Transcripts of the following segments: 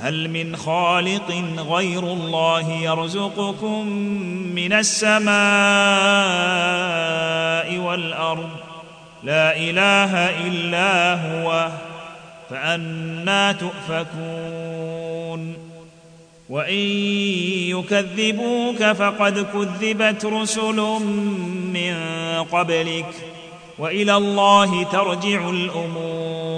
هل من خالق غير الله يرزقكم من السماء والأرض؟ لا إله إلا هو فأنا تؤفكون. وإن يكذبوك فقد كذبت رسل من قبلك وإلى الله ترجع الأمور.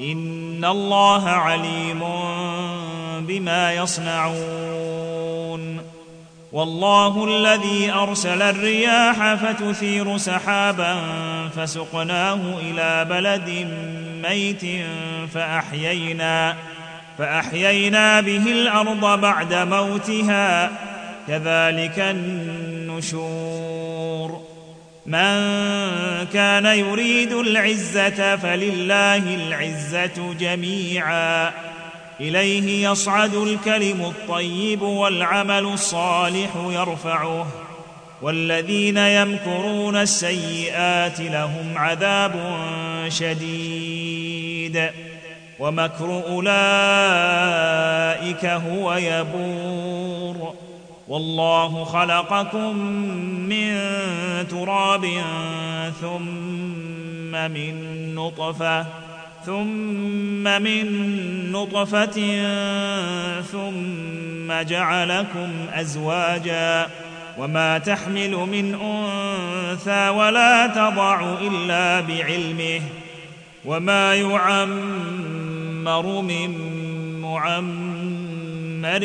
ان الله عليم بما يصنعون والله الذي ارسل الرياح فتثير سحابا فسقناه إلى بلد ميت فاحيينا فاحيينا به الأرض بعد موتها كذلك النشور. من كان يريد العزة فلله العزة جميعا. إليه يصعد الكلم الطيب والعمل الصالح يرفعه. والذين يمكرون السيئات لهم عذاب شديد. ومكر أولئك هو يبور. والله خلقكم من تراب ثم من نطفة ثم من نطفة ثم جعلكم أزواجا. وما تحمل من أنثى ولا تضع إلا بعلمه. وما يعمر من معمر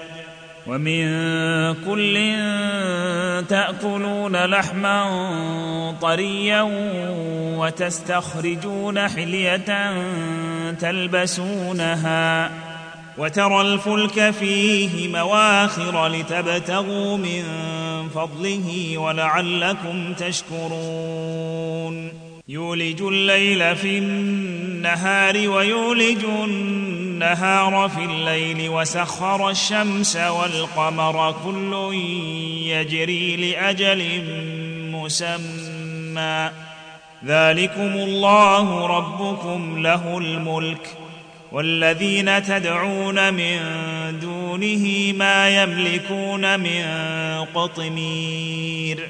ومن كل تأكلون لحما طريا وتستخرجون حلية تلبسونها وترى الفلك فيه مواخر لتبتغوا من فضله ولعلكم تشكرون. يولج الليل في النهار ويولج النهار في الليل وسخر الشمس والقمر كل يجري لأجل مسمى. ذلكم الله ربكم له الملك. والذين تدعون من دونه ما يملكون من قطمير.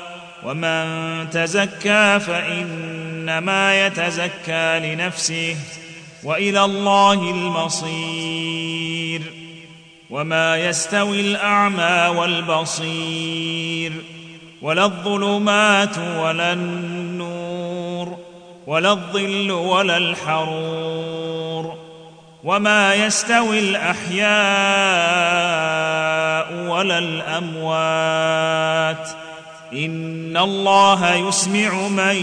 ومن تزكى فإنما يتزكى لنفسه وإلى الله المصير وما يستوي الأعمى والبصير ولا الظلمات ولا النور ولا الظل ولا الحرور وما يستوي الأحياء ولا الأموات إن الله يسمع من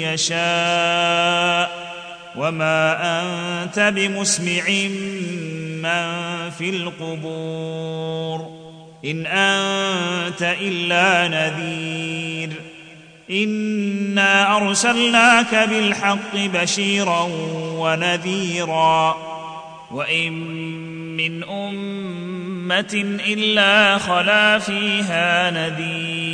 يشاء. وما أنت بمسمع من في القبور. إن أنت إلا نذير. إنا أرسلناك بالحق بشيرا ونذيرا. وإن من أمة إلا خلا فيها نذير.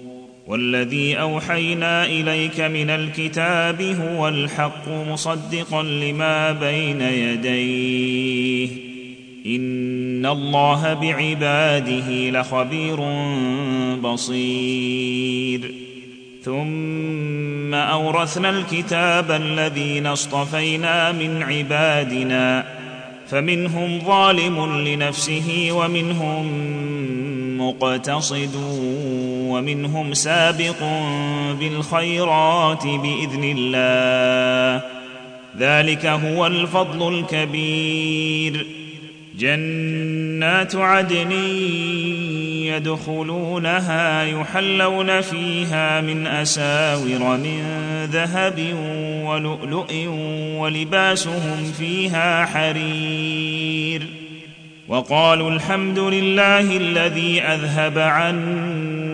والذي أوحينا إليك من الكتاب هو الحق مصدقا لما بين يديه. إن الله بعباده لخبير بصير. ثم أورثنا الكتاب الذين اصطفينا من عبادنا فمنهم ظالم لنفسه ومنهم مقتصد. ومنهم سابق بالخيرات بإذن الله. ذلك هو الفضل الكبير. جنات عدن يدخلونها يحلون فيها من أساور من ذهب ولؤلؤ ولباسهم فيها حرير. وقالوا الحمد لله الذي أذهب عنا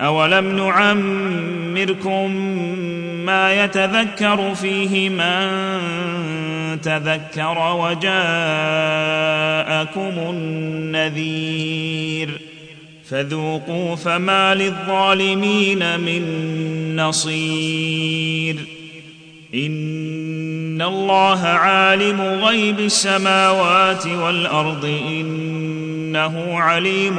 اولم نعمركم ما يتذكر فيه من تذكر وجاءكم النذير فذوقوا فما للظالمين من نصير ان الله عالم غيب السماوات والارض انه عليم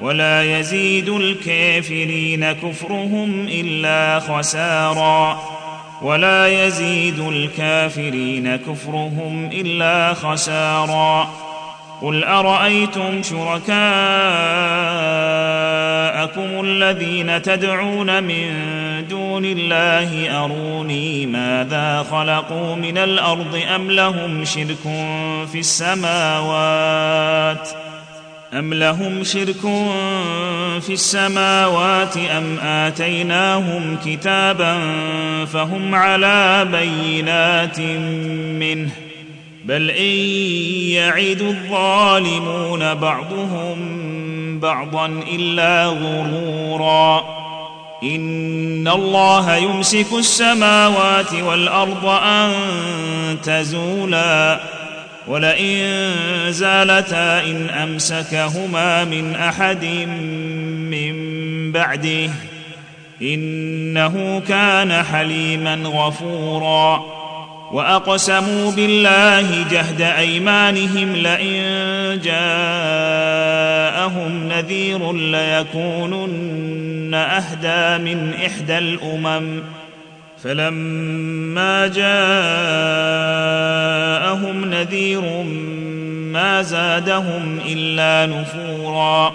ولا يزيد الكافرين كفرهم إلا خسارا. ولا يزيد الكافرين كفرهم إلا خسارا. قل أرأيتم شركاءكم الذين تدعون من دون الله أروني ماذا خلقوا من الأرض أم لهم شرك في السماوات؟ أم لهم شرك في السماوات أم آتيناهم كتابا فهم على بينات منه بل إن يعد الظالمون بعضهم بعضا إلا غرورا إن الله يمسك السماوات والأرض أن تزولا ولئن زالتا إن أمسكهما من أحد من بعده إنه كان حليما غفورا وأقسموا بالله جهد أيمانهم لئن جاءهم نذير ليكونن أهدى من إحدى الأمم فلما جاءهم نذير ما زادهم إلا نفورا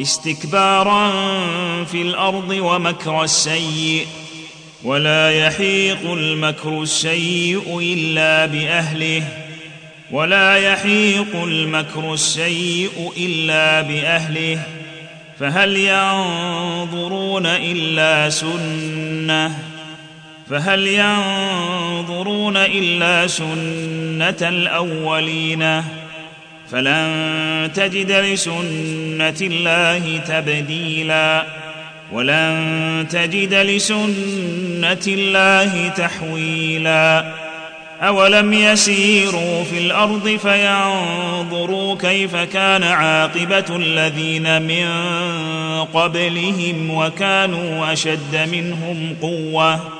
استكبارا في الأرض ومكر السيئ ولا يحيق المكر السيئ إلا بأهله ولا يحيق المكر السيئ إلا بأهله فهل ينظرون إلا سنة فهل ينظرون إلا سنة الأولين فلن تجد لسنة الله تبديلا ولن تجد لسنة الله تحويلا أولم يسيروا في الأرض فينظروا كيف كان عاقبة الذين من قبلهم وكانوا أشد منهم قوة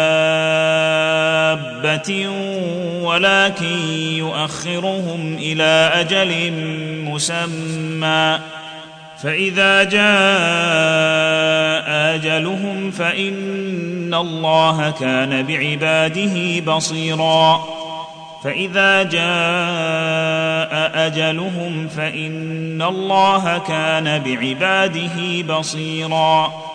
ولكن يؤخرهم إلى أجل مسمى فاذا جاء اجلهم فان الله كان بعباده بصيرا فاذا جاء اجلهم فان الله كان بعباده بصيرا